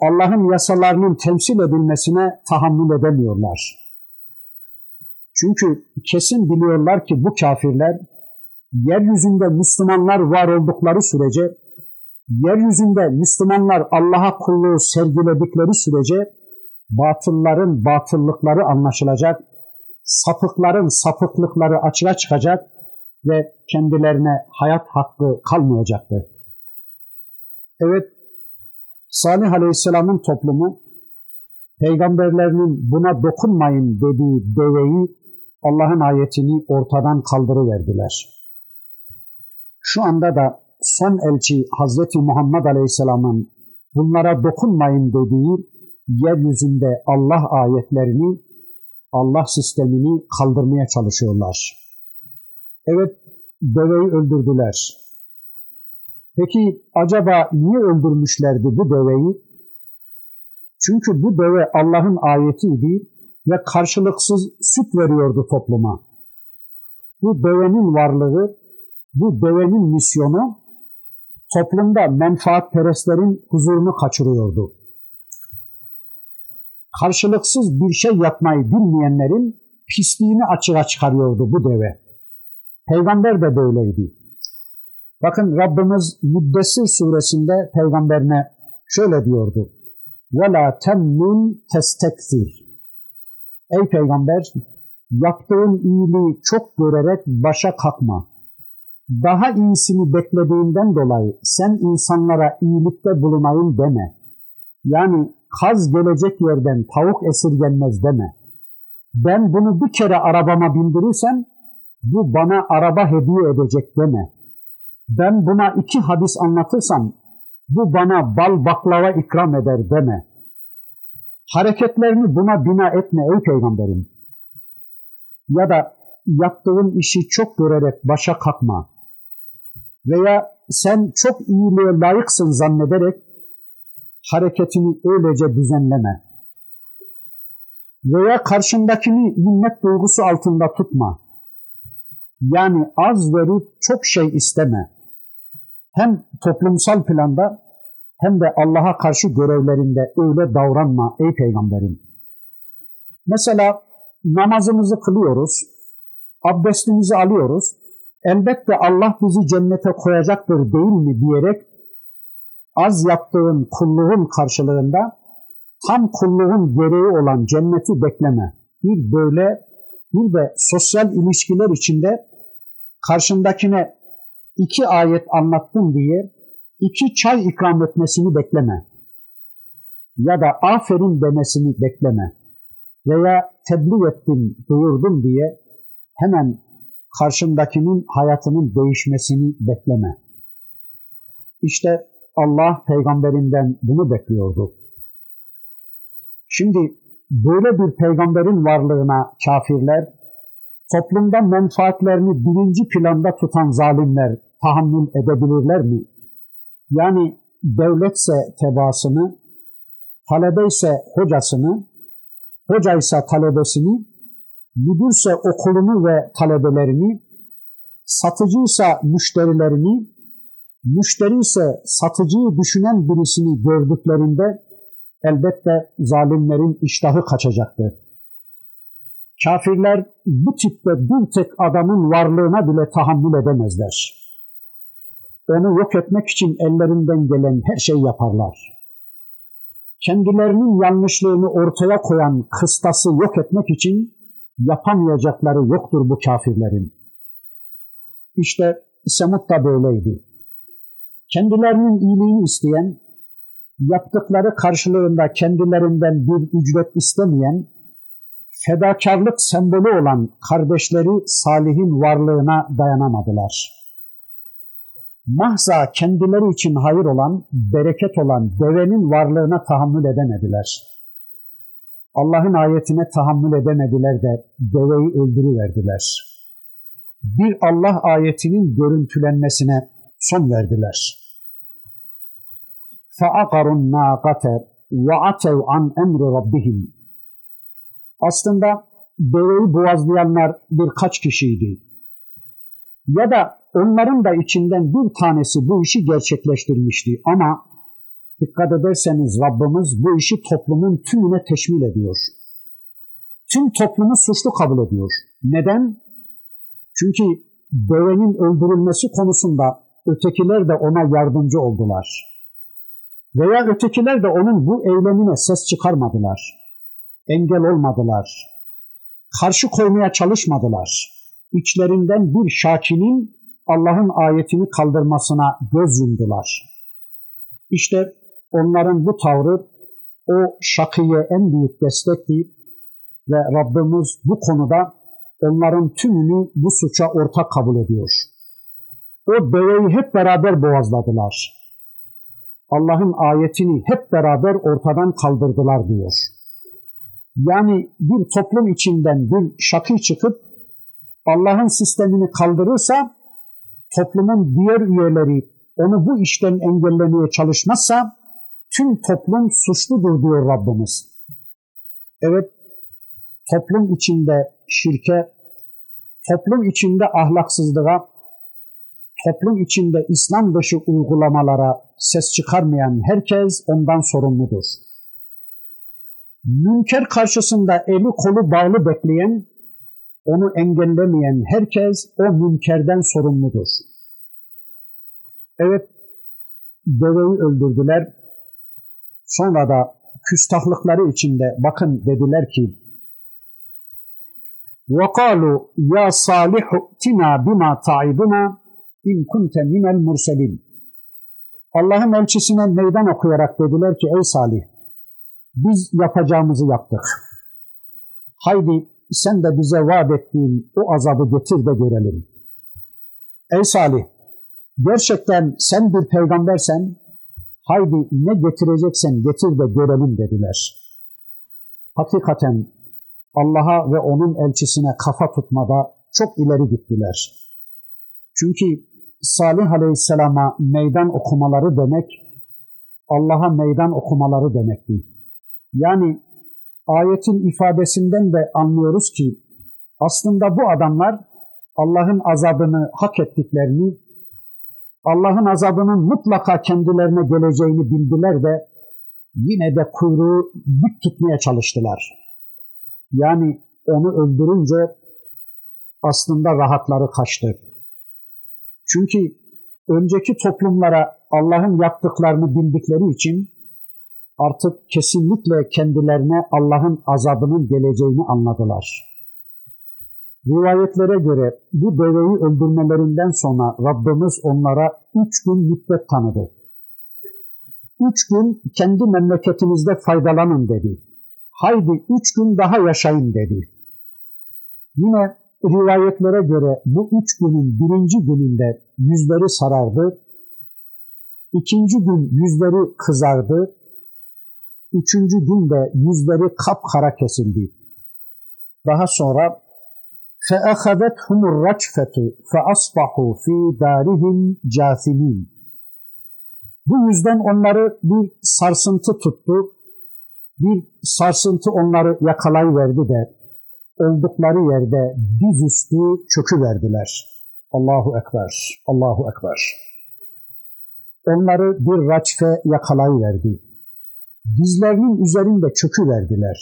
Allah'ın yasalarının temsil edilmesine tahammül edemiyorlar. Çünkü kesin biliyorlar ki bu kafirler yeryüzünde Müslümanlar var oldukları sürece, yeryüzünde Müslümanlar Allah'a kulluğu sergiledikleri sürece batılların batıllıkları anlaşılacak, sapıkların sapıklıkları açığa çıkacak ve kendilerine hayat hakkı kalmayacaktır. Evet, Salih Aleyhisselam'ın toplumu peygamberlerinin buna dokunmayın dediği deveyi Allah'ın ayetini ortadan kaldırıverdiler. Şu anda da son elçi Hazreti Muhammed Aleyhisselam'ın bunlara dokunmayın dediği yeryüzünde Allah ayetlerini, Allah sistemini kaldırmaya çalışıyorlar. Evet, deveyi öldürdüler. Peki acaba niye öldürmüşlerdi bu deveyi? Çünkü bu deve Allah'ın ayetiydi ve karşılıksız süt veriyordu topluma. Bu devenin varlığı, bu devenin misyonu toplumda menfaatperestlerin huzurunu kaçırıyordu. Karşılıksız bir şey yapmayı bilmeyenlerin pisliğini açığa çıkarıyordu bu deve. Peygamber de böyleydi. Bakın Rabbimiz Müddessir suresinde peygamberine şöyle diyordu. وَلَا تَمْنُنْ تَسْتَكْثِرْ Ey peygamber yaptığın iyiliği çok görerek başa kalkma. Daha iyisini beklediğinden dolayı sen insanlara iyilikte bulunayım deme. Yani kaz gelecek yerden tavuk esirgenmez deme. Ben bunu bir kere arabama bindirirsem bu bana araba hediye edecek deme. Ben buna iki hadis anlatırsam bu bana bal baklava ikram eder deme. Hareketlerini buna bina etme ey peygamberim. Ya da yaptığın işi çok görerek başa kalkma. Veya sen çok iyiliğe layıksın zannederek hareketini öylece düzenleme. Veya karşındakini minnet duygusu altında tutma. Yani az verip çok şey isteme. Hem toplumsal planda hem de Allah'a karşı görevlerinde öyle davranma ey peygamberim. Mesela namazımızı kılıyoruz, abdestimizi alıyoruz. Elbette Allah bizi cennete koyacaktır değil mi diyerek az yaptığın kulluğun karşılığında tam kulluğun gereği olan cenneti bekleme. Bir böyle bir de sosyal ilişkiler içinde karşındakine iki ayet anlattım diye iki çay ikram etmesini bekleme. Ya da aferin demesini bekleme. Veya tebliğ ettim, duyurdum diye hemen karşındakinin hayatının değişmesini bekleme. İşte Allah peygamberinden bunu bekliyordu. Şimdi böyle bir peygamberin varlığına kafirler, toplumda menfaatlerini birinci planda tutan zalimler tahammül edebilirler mi? Yani devletse tebaasını, talebe ise hocasını, hoca ise talebesini, müdürse okulunu ve talebelerini, satıcıysa müşterilerini, müşteri ise satıcıyı düşünen birisini gördüklerinde elbette zalimlerin iştahı kaçacaktır. Kafirler bu tipte bir tek adamın varlığına bile tahammül edemezler. Onu yok etmek için ellerinden gelen her şey yaparlar. Kendilerinin yanlışlığını ortaya koyan kıstası yok etmek için yapamayacakları yoktur bu kafirlerin. İşte Semud da böyleydi. Kendilerinin iyiliğini isteyen, yaptıkları karşılığında kendilerinden bir ücret istemeyen, fedakarlık sembolü olan kardeşleri Salih'in varlığına dayanamadılar Mahza kendileri için hayır olan, bereket olan devenin varlığına tahammül edemediler. Allah'ın ayetine tahammül edemediler de deveyi öldürüverdiler. Bir Allah ayetinin görüntülenmesine son verdiler. فَعَقَرُوا النَّاقَةَ وَعَتَوْا عَنْ اَمْرِ رَبِّهِمْ Aslında deveyi boğazlayanlar birkaç kişiydi. Ya da onların da içinden bir tanesi bu işi gerçekleştirmişti. Ama dikkat ederseniz Rabbimiz bu işi toplumun tümüne teşmil ediyor. Tüm toplumu suçlu kabul ediyor. Neden? Çünkü devenin öldürülmesi konusunda ötekiler de ona yardımcı oldular. Veya ötekiler de onun bu eylemine ses çıkarmadılar. Engel olmadılar. Karşı koymaya çalışmadılar. İçlerinden bir şakinin Allah'ın ayetini kaldırmasına göz yumdular. İşte onların bu tavrı o şakıya en büyük destekti ve Rabbimiz bu konuda onların tümünü bu suça ortak kabul ediyor. o deveyi hep beraber boğazladılar. Allah'ın ayetini hep beraber ortadan kaldırdılar diyor. Yani bir toplum içinden bir şakı çıkıp Allah'ın sistemini kaldırırsa toplumun diğer üyeleri onu bu işten engellemeye çalışmazsa tüm toplum suçludur diyor Rabbimiz. Evet, toplum içinde şirke, toplum içinde ahlaksızlığa, toplum içinde İslam dışı uygulamalara ses çıkarmayan herkes ondan sorumludur. Münker karşısında eli kolu bağlı bekleyen, onu engellemeyen herkes o münkerden sorumludur. Evet, deveyi öldürdüler. Sonra da küstahlıkları içinde bakın dediler ki وَقَالُوا يَا صَالِحُ اُتِنَا بِمَا تَعِدُنَا اِنْ كُنْتَ مِنَ الْمُرْسَلِينَ Allah'ın elçisine meydan okuyarak dediler ki ey Salih biz yapacağımızı yaptık. Haydi sen de bize vaat ettiğin o azabı getir de görelim. Ey Salih gerçekten sen bir peygambersen haydi ne getireceksen getir de görelim dediler. Hakikaten Allah'a ve onun elçisine kafa tutmada çok ileri gittiler. Çünkü Salih Aleyhisselam'a meydan okumaları demek, Allah'a meydan okumaları demekti. Yani ayetin ifadesinden de anlıyoruz ki aslında bu adamlar Allah'ın azabını hak ettiklerini, Allah'ın azabının mutlaka kendilerine geleceğini bildiler de yine de kuyruğu dik tutmaya çalıştılar. Yani onu öldürünce aslında rahatları kaçtı. Çünkü önceki toplumlara Allah'ın yaptıklarını bildikleri için artık kesinlikle kendilerine Allah'ın azabının geleceğini anladılar. Rivayetlere göre bu deveyi öldürmelerinden sonra Rabbimiz onlara üç gün müddet tanıdı. Üç gün kendi memleketinizde faydalanın dedi. Haydi üç gün daha yaşayın dedi. Yine rivayetlere göre bu üç günün birinci gününde yüzleri sarardı, ikinci gün yüzleri kızardı, üçüncü gün de yüzleri kapkara kesildi. Daha sonra فَأَخَذَتْهُمُ الرَّجْفَةُ فَأَصْبَحُوا ف۪ي دَارِهِمْ جَاثِمِينَ Bu yüzden onları bir sarsıntı tuttu, bir sarsıntı onları yakalayıverdi de oldukları yerde dizüstü çöküverdiler. Allahu Ekber, Allahu Ekber. Onları bir raçfe yakalayıverdi. Dizlerinin üzerinde çöküverdiler.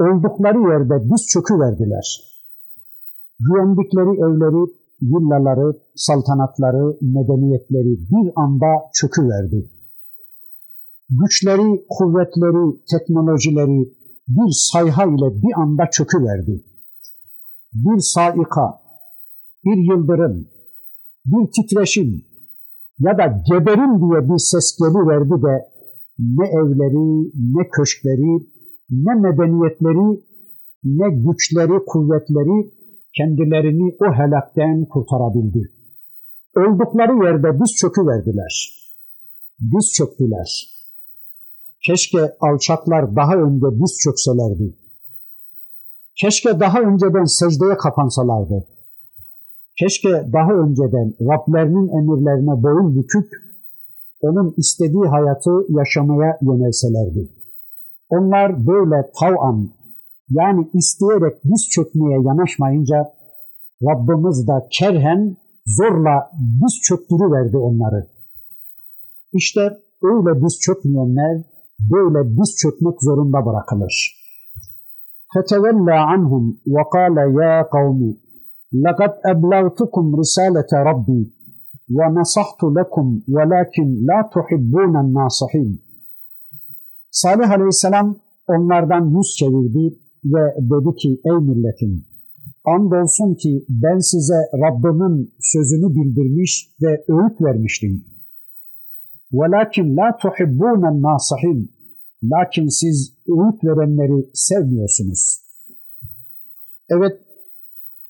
Oldukları yerde diz çöküverdiler. Güvendikleri evleri, villaları, saltanatları, medeniyetleri bir anda çöküverdi. Güçleri, kuvvetleri, teknolojileri, bir sayha ile bir anda çöküverdi. Bir saika, bir yıldırım, bir titreşim ya da geberin diye bir ses geliverdi de ne evleri, ne köşkleri, ne medeniyetleri, ne güçleri, kuvvetleri kendilerini o helakten kurtarabildi. Oldukları yerde diz çöküverdiler. Diz çöktüler. Keşke alçaklar daha önce diz çökselerdi. Keşke daha önceden secdeye kapansalardı. Keşke daha önceden Rablerinin emirlerine boyun büküp onun istediği hayatı yaşamaya yönelselerdi. Onlar böyle tav'an yani isteyerek diz çökmeye yanaşmayınca Rabbimiz de kerhen zorla diz çöktürüverdi onları. İşte öyle diz çökmeyenler böyle diz çökmek zorunda bırakılır. فَتَوَلَّى عَنْهُمْ وَقَالَ يَا قَوْمِ لَقَدْ أَبْلَغْتُكُمْ رِسَالَةَ رَبِّي وَنَصَحْتُ لَكُمْ وَلَكِنْ لَا تُحِبُّونَ النَّاصِحِينَ Salih Aleyhisselam onlardan yüz çevirdi ve dedi ki ey milletim andolsun ki ben size Rabbimin sözünü bildirmiş ve öğüt vermiştim. وَلَكِنْ لَا تُحِبُّونَ النَّاصِحِينَ Lakin siz öğüt verenleri sevmiyorsunuz. Evet,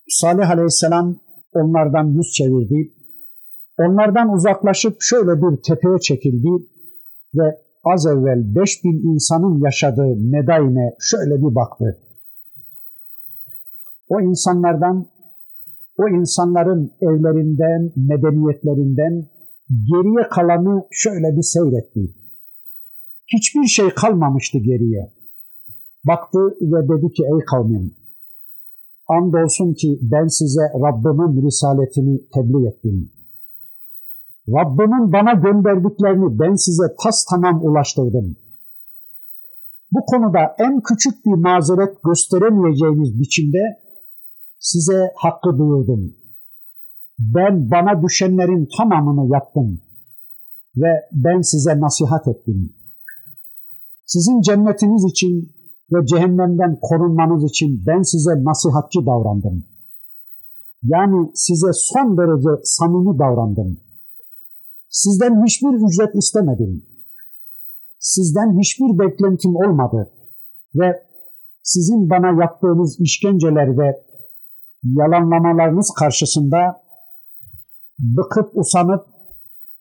Salih Aleyhisselam onlardan yüz çevirdi. Onlardan uzaklaşıp şöyle bir tepeye çekildi ve az evvel 5000 insanın yaşadığı Medayne şöyle bir baktı. O insanlardan, o insanların evlerinden, medeniyetlerinden geriye kalanı şöyle bir seyretti. Hiçbir şey kalmamıştı geriye. Baktı ve dedi ki ey kavmim, andolsun ki ben size Rabbimin risaletini tebliğ ettim. Rabbimin bana gönderdiklerini ben size tas tamam ulaştırdım. Bu konuda en küçük bir mazeret gösteremeyeceğiniz biçimde size hakkı duyurdum. Ben bana düşenlerin tamamını yaptım ve ben size nasihat ettim. Sizin cennetiniz için ve cehennemden korunmanız için ben size nasihatçı davrandım. Yani size son derece samimi davrandım. Sizden hiçbir ücret istemedim. Sizden hiçbir beklentim olmadı ve sizin bana yaptığınız işkenceler ve yalanlamalarınız karşısında bıkıp usanıp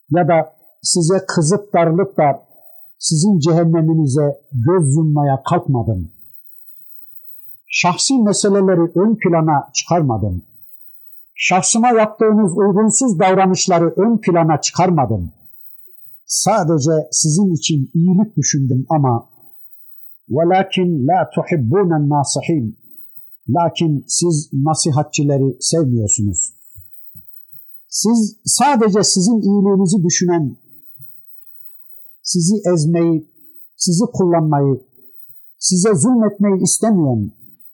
ya da size kızıp darılıp da sizin cehenneminize göz yummaya kalkmadım. Şahsi meseleleri ön plana çıkarmadım Şahsıma yaptığınız uygunsuz davranışları ön plana çıkarmadım. Sadece sizin için iyilik düşündüm ama وَلَكِنْ لَا تُحِبُّونَ النَّاصِحِينَ Lakin siz nasihatçileri sevmiyorsunuz. Siz sadece sizin iyiliğinizi düşünen, sizi ezmeyi, sizi kullanmayı, size zulmetmeyi istemeyen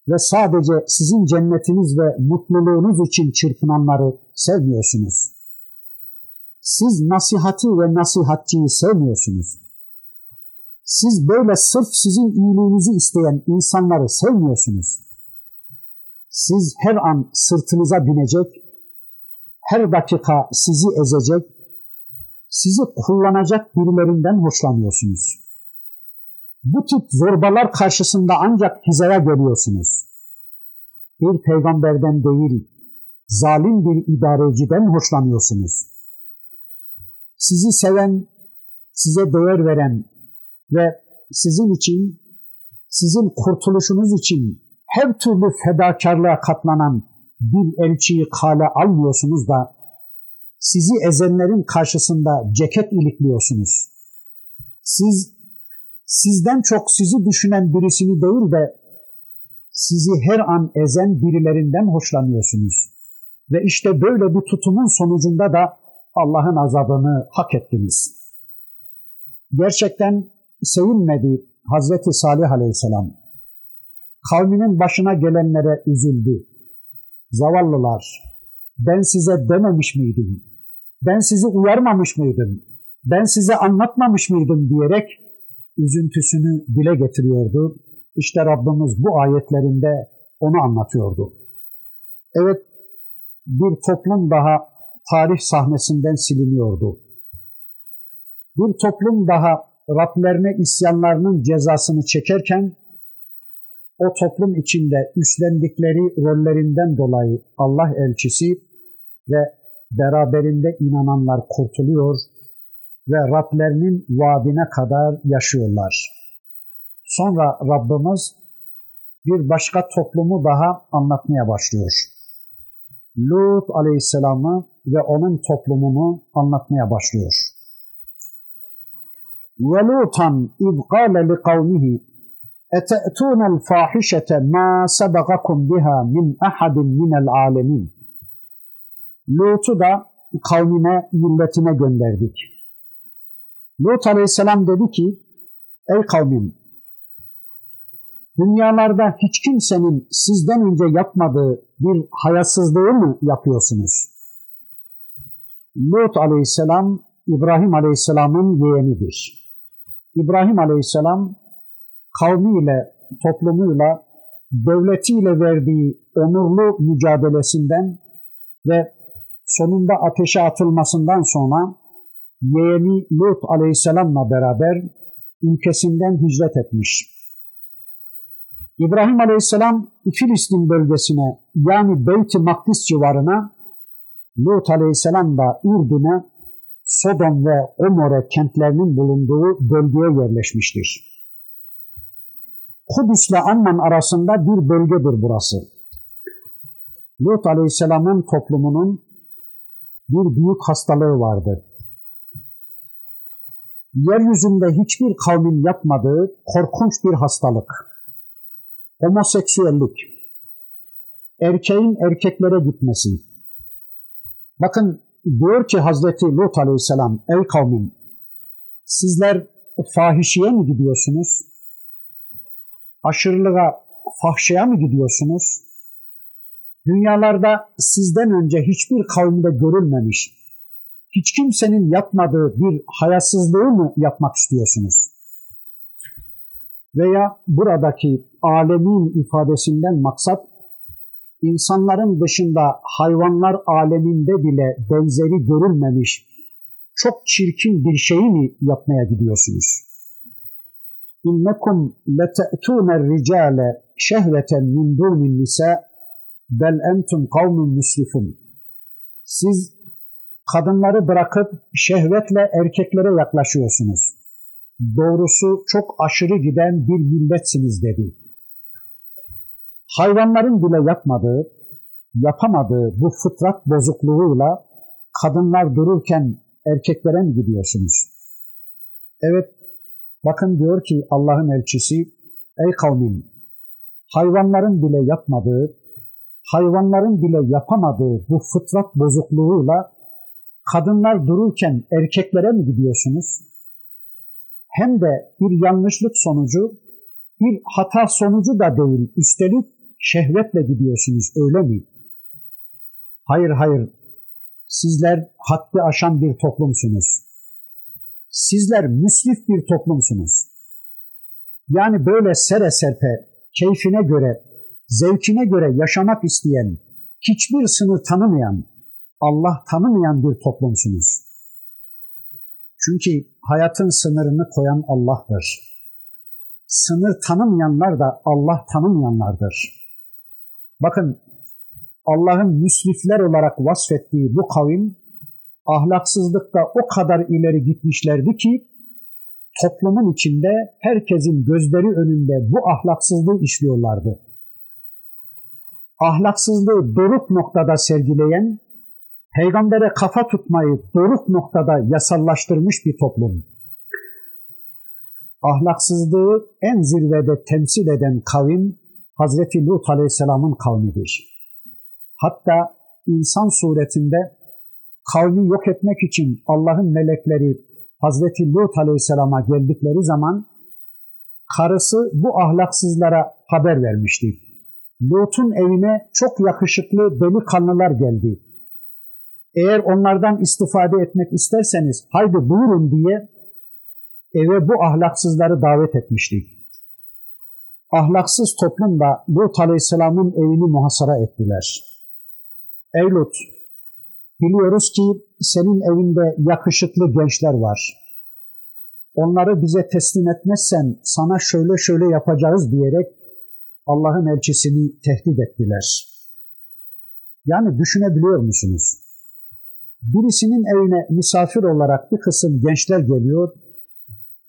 ve sadece sizin cennetiniz ve mutluluğunuz için çırpınanları sevmiyorsunuz. Siz nasihati ve nasihatçıyı sevmiyorsunuz. Siz böyle sırf sizin iyiliğinizi isteyen insanları sevmiyorsunuz. Siz her an sırtınıza binecek, her dakika sizi ezecek, sizi kullanacak birilerinden hoşlanıyorsunuz. Bu tip zorbalar karşısında ancak hizaya geliyorsunuz. Bir peygamberden değil, zalim bir idareciden hoşlanıyorsunuz. Sizi seven, size değer veren ve sizin için, sizin kurtuluşunuz için her türlü fedakarlığa katlanan bir elçiyi kale almıyorsunuz da sizi ezenlerin karşısında ceket ilikliyorsunuz. Siz sizden çok sizi düşünen birisini değil de sizi her an ezen birilerinden hoşlanıyorsunuz. Ve işte böyle bir tutumun sonucunda da Allah'ın azabını hak ettiniz. Gerçekten sevinmedi Hazreti Salih Aleyhisselam. Kavminin başına gelenlere üzüldü. Zavallılar, ben size dememiş miydim? Ben sizi uyarmamış mıydım? Ben size anlatmamış mıydım diyerek üzüntüsünü dile getiriyordu. İşte Rabbimiz bu ayetlerinde onu anlatıyordu. Evet, bir toplum daha tarih sahnesinden siliniyordu. Bir toplum daha Rablerine isyanlarının cezasını çekerken o toplum içinde üstlendikleri rollerinden dolayı Allah elçisi ve beraberinde inananlar kurtuluyor ve Rablerinin vaadine kadar yaşıyorlar. Sonra Rabbimiz bir başka toplumu daha anlatmaya başlıyor. Lut aleyhisselamı ve onun toplumunu anlatmaya başlıyor. وَلُوتًا اِذْ قَالَ لِقَوْمِهِ اَتَأْتُونَ الْفَاحِشَةَ مَا سَبَقَكُمْ بِهَا مِنْ اَحَدٍ مِنَ الْعَالَمِينَ Lut'u da kavmine, milletine gönderdik. Lut aleyhisselam dedi ki, ey kavmim, dünyalarda hiç kimsenin sizden önce yapmadığı bir hayasızlığı mı yapıyorsunuz? Lut aleyhisselam, İbrahim aleyhisselamın yeğenidir. İbrahim aleyhisselam kavmiyle, toplumuyla, devletiyle verdiği onurlu mücadelesinden ve sonunda ateşe atılmasından sonra yeğeni Lut aleyhisselamla beraber ülkesinden hicret etmiş. İbrahim aleyhisselam Filistin bölgesine yani Beyt-i Makdis civarına Lut aleyhisselam da Ürdün'e Sodom ve Gomorre kentlerinin bulunduğu bölgeye yerleşmiştir. Kudüs ile Amman arasında bir bölgedir burası. Lut aleyhisselamın toplumunun bir büyük hastalığı vardı. Yeryüzünde hiçbir kavmin yapmadığı korkunç bir hastalık. Homoseksüellik. Erkeğin erkeklere gitmesi. Bakın diyor ki Hazreti Lut aleyhisselam, ey kavmim sizler fahişeye mi gidiyorsunuz? Aşırılığa, fahşeye mi gidiyorsunuz? Dünyalarda sizden önce hiçbir kavimde görülmemiş, hiç kimsenin yapmadığı bir hayasızlığı mı yapmak istiyorsunuz? Veya buradaki alemin ifadesinden maksat, insanların dışında hayvanlar aleminde bile benzeri görülmemiş çok çirkin bir şeyi mi yapmaya gidiyorsunuz? İnnekum lete'tûne ricale şehveten min dûnin nisa bel entum kavmun müslifun. Siz kadınları bırakıp şehvetle erkeklere yaklaşıyorsunuz. Doğrusu çok aşırı giden bir milletsiniz dedi. Hayvanların bile yapmadığı, yapamadığı bu fıtrat bozukluğuyla kadınlar dururken erkeklere mi gidiyorsunuz? Evet, bakın diyor ki Allah'ın elçisi, ey kavmim, hayvanların bile yapmadığı, hayvanların bile yapamadığı bu fıtrat bozukluğuyla kadınlar dururken erkeklere mi gidiyorsunuz? Hem de bir yanlışlık sonucu, bir hata sonucu da değil, üstelik şehvetle gidiyorsunuz öyle mi? Hayır hayır, sizler haddi aşan bir toplumsunuz. Sizler müslif bir toplumsunuz. Yani böyle sere serpe, keyfine göre, zevkine göre yaşamak isteyen, hiçbir sınır tanımayan, Allah tanımayan bir toplumsunuz. Çünkü hayatın sınırını koyan Allah'tır. Sınır tanımayanlar da Allah tanımayanlardır. Bakın Allah'ın müslifler olarak vasfettiği bu kavim ahlaksızlıkta o kadar ileri gitmişlerdi ki toplumun içinde herkesin gözleri önünde bu ahlaksızlığı işliyorlardı. Ahlaksızlığı doruk noktada sergileyen, peygambere kafa tutmayı doruk noktada yasallaştırmış bir toplum. Ahlaksızlığı en zirvede temsil eden kavim Hazreti Lut Aleyhisselam'ın kavmidir. Hatta insan suretinde kavmi yok etmek için Allah'ın melekleri Hazreti Lut Aleyhisselam'a geldikleri zaman karısı bu ahlaksızlara haber vermişti. Lut'un evine çok yakışıklı delikanlılar geldi. Eğer onlardan istifade etmek isterseniz haydi buyurun diye eve bu ahlaksızları davet etmişti. Ahlaksız toplum da Lut Aleyhisselam'ın evini muhasara ettiler. Ey Lut, biliyoruz ki senin evinde yakışıklı gençler var. Onları bize teslim etmezsen sana şöyle şöyle yapacağız diyerek Allah'ın elçisini tehdit ettiler. Yani düşünebiliyor musunuz? Birisinin evine misafir olarak bir kısım gençler geliyor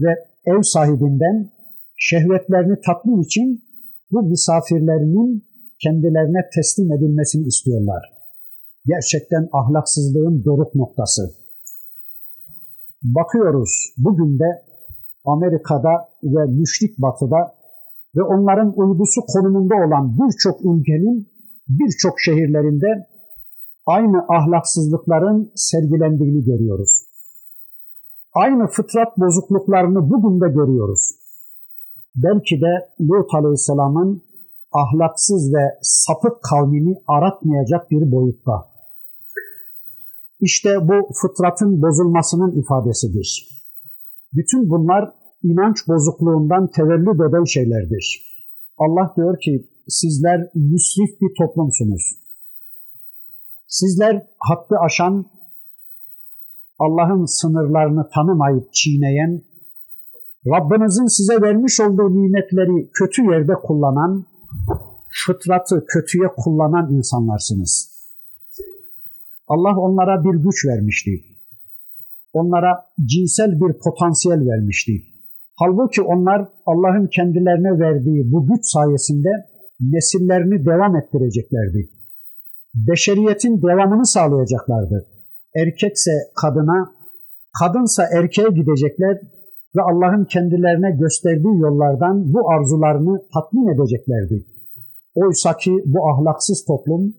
ve ev sahibinden şehvetlerini tatmin için bu misafirlerinin kendilerine teslim edilmesini istiyorlar. Gerçekten ahlaksızlığın doruk noktası. Bakıyoruz bugün de Amerika'da ve müşrik batıda ve onların uydusu konumunda olan birçok ülkenin birçok şehirlerinde aynı ahlaksızlıkların sergilendiğini görüyoruz. Aynı fıtrat bozukluklarını bugün de görüyoruz. Belki de Lut Aleyhisselam'ın ahlaksız ve sapık kavmini aratmayacak bir boyutta. İşte bu fıtratın bozulmasının ifadesidir. Bütün bunlar inanç bozukluğundan tevellüt eden şeylerdir. Allah diyor ki sizler müsrif bir toplumsunuz. Sizler hakkı aşan, Allah'ın sınırlarını tanımayıp çiğneyen, Rabbinizin size vermiş olduğu nimetleri kötü yerde kullanan, fıtratı kötüye kullanan insanlarsınız. Allah onlara bir güç vermişti. Onlara cinsel bir potansiyel vermişti. Halbuki onlar Allah'ın kendilerine verdiği bu güç sayesinde nesillerini devam ettireceklerdi. Beşeriyetin devamını sağlayacaklardı. Erkekse kadına, kadınsa erkeğe gidecekler ve Allah'ın kendilerine gösterdiği yollardan bu arzularını tatmin edeceklerdi. Oysa ki bu ahlaksız toplum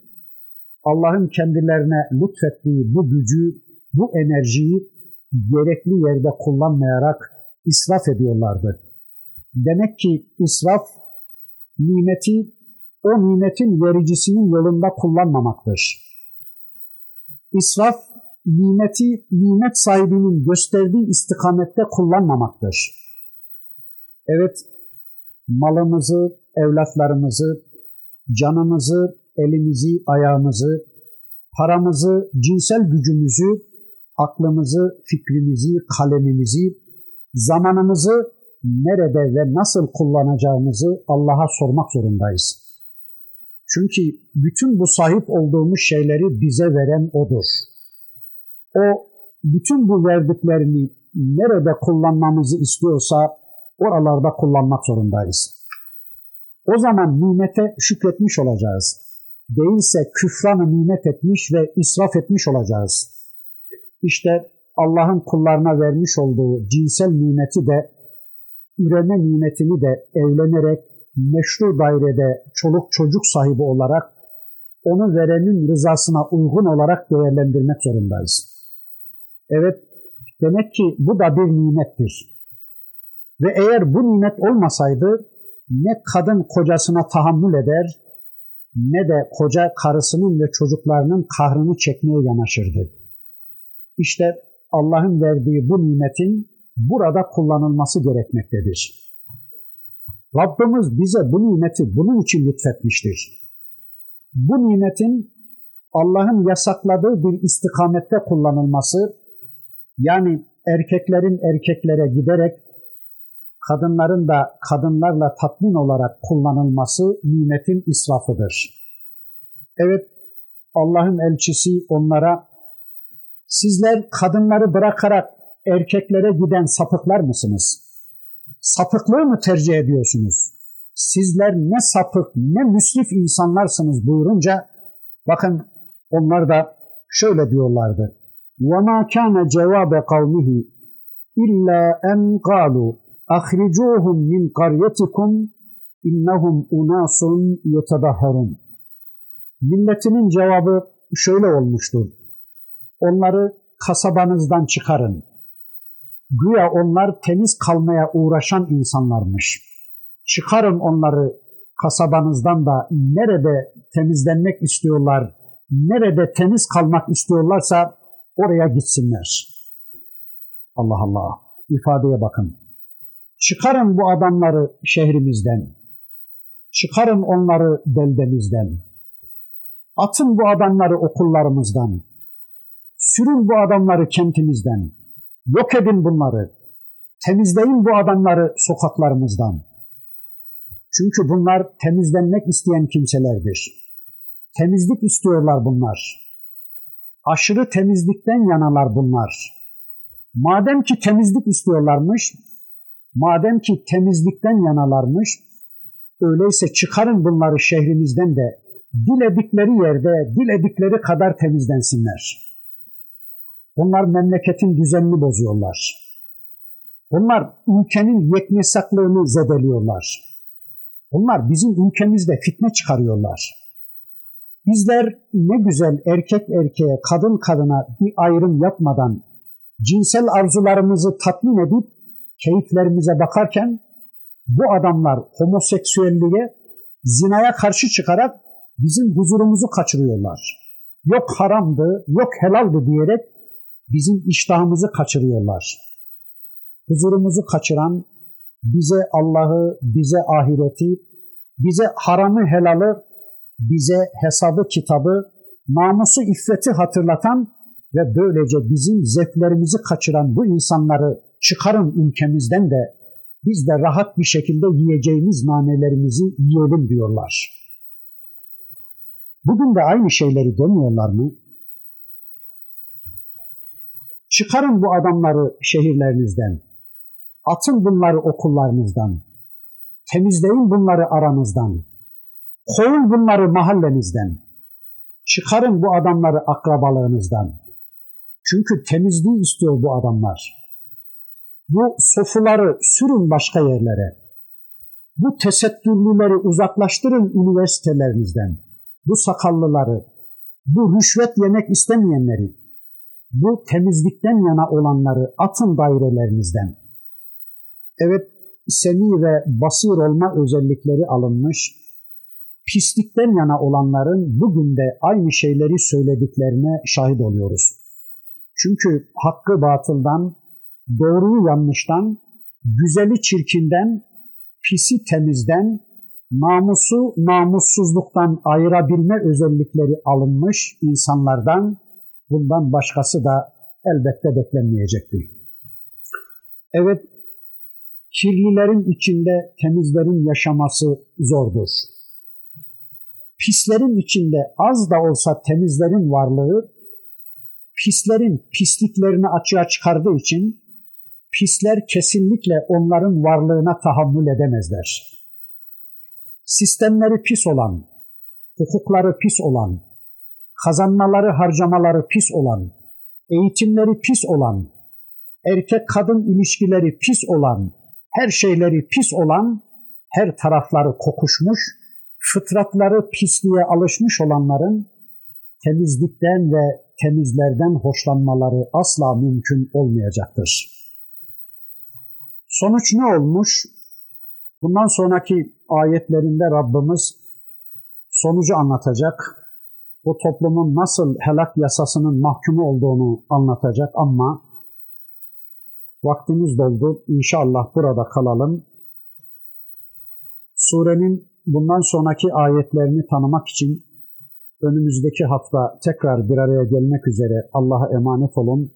Allah'ın kendilerine lütfettiği bu gücü, bu enerjiyi gerekli yerde kullanmayarak israf ediyorlardı. Demek ki israf nimeti o nimetin vericisinin yolunda kullanmamaktır. İsraf nimeti nimet sahibinin gösterdiği istikamette kullanmamaktır. Evet, malımızı, evlatlarımızı, canımızı, elimizi, ayağımızı, paramızı, cinsel gücümüzü, aklımızı, fikrimizi, kalemimizi, zamanımızı nerede ve nasıl kullanacağımızı Allah'a sormak zorundayız. Çünkü bütün bu sahip olduğumuz şeyleri bize veren O'dur. O bütün bu verdiklerini nerede kullanmamızı istiyorsa oralarda kullanmak zorundayız. O zaman nimete şükretmiş olacağız. Değilse küfranı nimet etmiş ve israf etmiş olacağız. İşte Allah'ın kullarına vermiş olduğu cinsel nimeti de, üreme nimetini de evlenerek, meşru dairede çoluk çocuk sahibi olarak, onu verenin rızasına uygun olarak değerlendirmek zorundayız. Evet, demek ki bu da bir nimettir. Ve eğer bu nimet olmasaydı, ne kadın kocasına tahammül eder, ne de koca karısının ve çocuklarının kahrını çekmeye yanaşırdı. İşte Allah'ın verdiği bu nimetin burada kullanılması gerekmektedir. Rabbimiz bize bu nimeti bunun için lütfetmiştir. Bu nimetin Allah'ın yasakladığı bir istikamette kullanılması, yani erkeklerin erkeklere giderek, kadınların da kadınlarla tatmin olarak kullanılması nimetin israfıdır. Evet, Allah'ın elçisi onlara Sizler kadınları bırakarak erkeklere giden sapıklar mısınız? Sapıklığı mı tercih ediyorsunuz? Sizler ne sapık ne müsrif insanlarsınız buyurunca bakın onlar da şöyle diyorlardı. وَمَا كَانَ جَوَابَ قَوْمِهِ إِلَّا أَنْ قَالُوا أَخْرِجُوهُمْ مِنْ قَرْيَتِكُمْ اِنَّهُمْ اُنَاسٌ يَتَبَهَّرُونَ Milletinin cevabı şöyle olmuştur. Onları kasabanızdan çıkarın. Güya onlar temiz kalmaya uğraşan insanlarmış. Çıkarın onları kasabanızdan da nerede temizlenmek istiyorlar, nerede temiz kalmak istiyorlarsa oraya gitsinler. Allah Allah, ifadeye bakın. Çıkarın bu adamları şehrimizden. Çıkarın onları beldemizden. Atın bu adamları okullarımızdan. Sürün bu adamları kentimizden. Yok edin bunları. Temizleyin bu adamları sokaklarımızdan. Çünkü bunlar temizlenmek isteyen kimselerdir. Temizlik istiyorlar bunlar. Aşırı temizlikten yanalar bunlar. Madem ki temizlik istiyorlarmış, madem ki temizlikten yanalarmış, öyleyse çıkarın bunları şehrimizden de diledikleri yerde, diledikleri kadar temizlensinler.'' Bunlar memleketin düzenini bozuyorlar. Bunlar ülkenin yeknesaklığını zedeliyorlar. Bunlar bizim ülkemizde fitne çıkarıyorlar. Bizler ne güzel erkek erkeğe, kadın kadına bir ayrım yapmadan cinsel arzularımızı tatmin edip keyiflerimize bakarken bu adamlar homoseksüelliğe, zinaya karşı çıkarak bizim huzurumuzu kaçırıyorlar. Yok haramdı, yok helaldi diyerek bizim iştahımızı kaçırıyorlar. Huzurumuzu kaçıran, bize Allah'ı, bize ahireti, bize haramı helalı, bize hesabı kitabı, namusu iffeti hatırlatan ve böylece bizim zevklerimizi kaçıran bu insanları çıkarın ülkemizden de biz de rahat bir şekilde yiyeceğimiz nanelerimizi yiyelim diyorlar. Bugün de aynı şeyleri demiyorlar mı? Çıkarın bu adamları şehirlerinizden. Atın bunları okullarınızdan. Temizleyin bunları aranızdan. Kovun bunları mahallenizden. Çıkarın bu adamları akrabalığınızdan. Çünkü temizliği istiyor bu adamlar. Bu sofuları sürün başka yerlere. Bu tesettürlüleri uzaklaştırın üniversitelerinizden. Bu sakallıları, bu rüşvet yemek istemeyenleri, bu temizlikten yana olanları atın dairelerinizden. Evet, semi ve basir olma özellikleri alınmış, pislikten yana olanların bugün de aynı şeyleri söylediklerine şahit oluyoruz. Çünkü hakkı batıldan, doğruyu yanlıştan, güzeli çirkinden, pisi temizden, namusu namussuzluktan ayırabilme özellikleri alınmış insanlardan bundan başkası da elbette beklenmeyecektir. Evet, kirlilerin içinde temizlerin yaşaması zordur. Pislerin içinde az da olsa temizlerin varlığı, pislerin pisliklerini açığa çıkardığı için pisler kesinlikle onların varlığına tahammül edemezler. Sistemleri pis olan, hukukları pis olan, kazanmaları harcamaları pis olan, eğitimleri pis olan, erkek kadın ilişkileri pis olan, her şeyleri pis olan, her tarafları kokuşmuş, fıtratları pisliğe alışmış olanların temizlikten ve temizlerden hoşlanmaları asla mümkün olmayacaktır. Sonuç ne olmuş? Bundan sonraki ayetlerinde Rabbimiz sonucu anlatacak bu toplumun nasıl helak yasasının mahkumu olduğunu anlatacak ama vaktimiz doldu. İnşallah burada kalalım. Surenin bundan sonraki ayetlerini tanımak için önümüzdeki hafta tekrar bir araya gelmek üzere Allah'a emanet olun.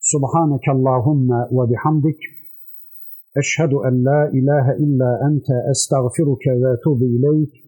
Subhaneke Allahümme ve bihamdik. Eşhedü en la ilahe illa ente estağfiruke ve etubu ileyk.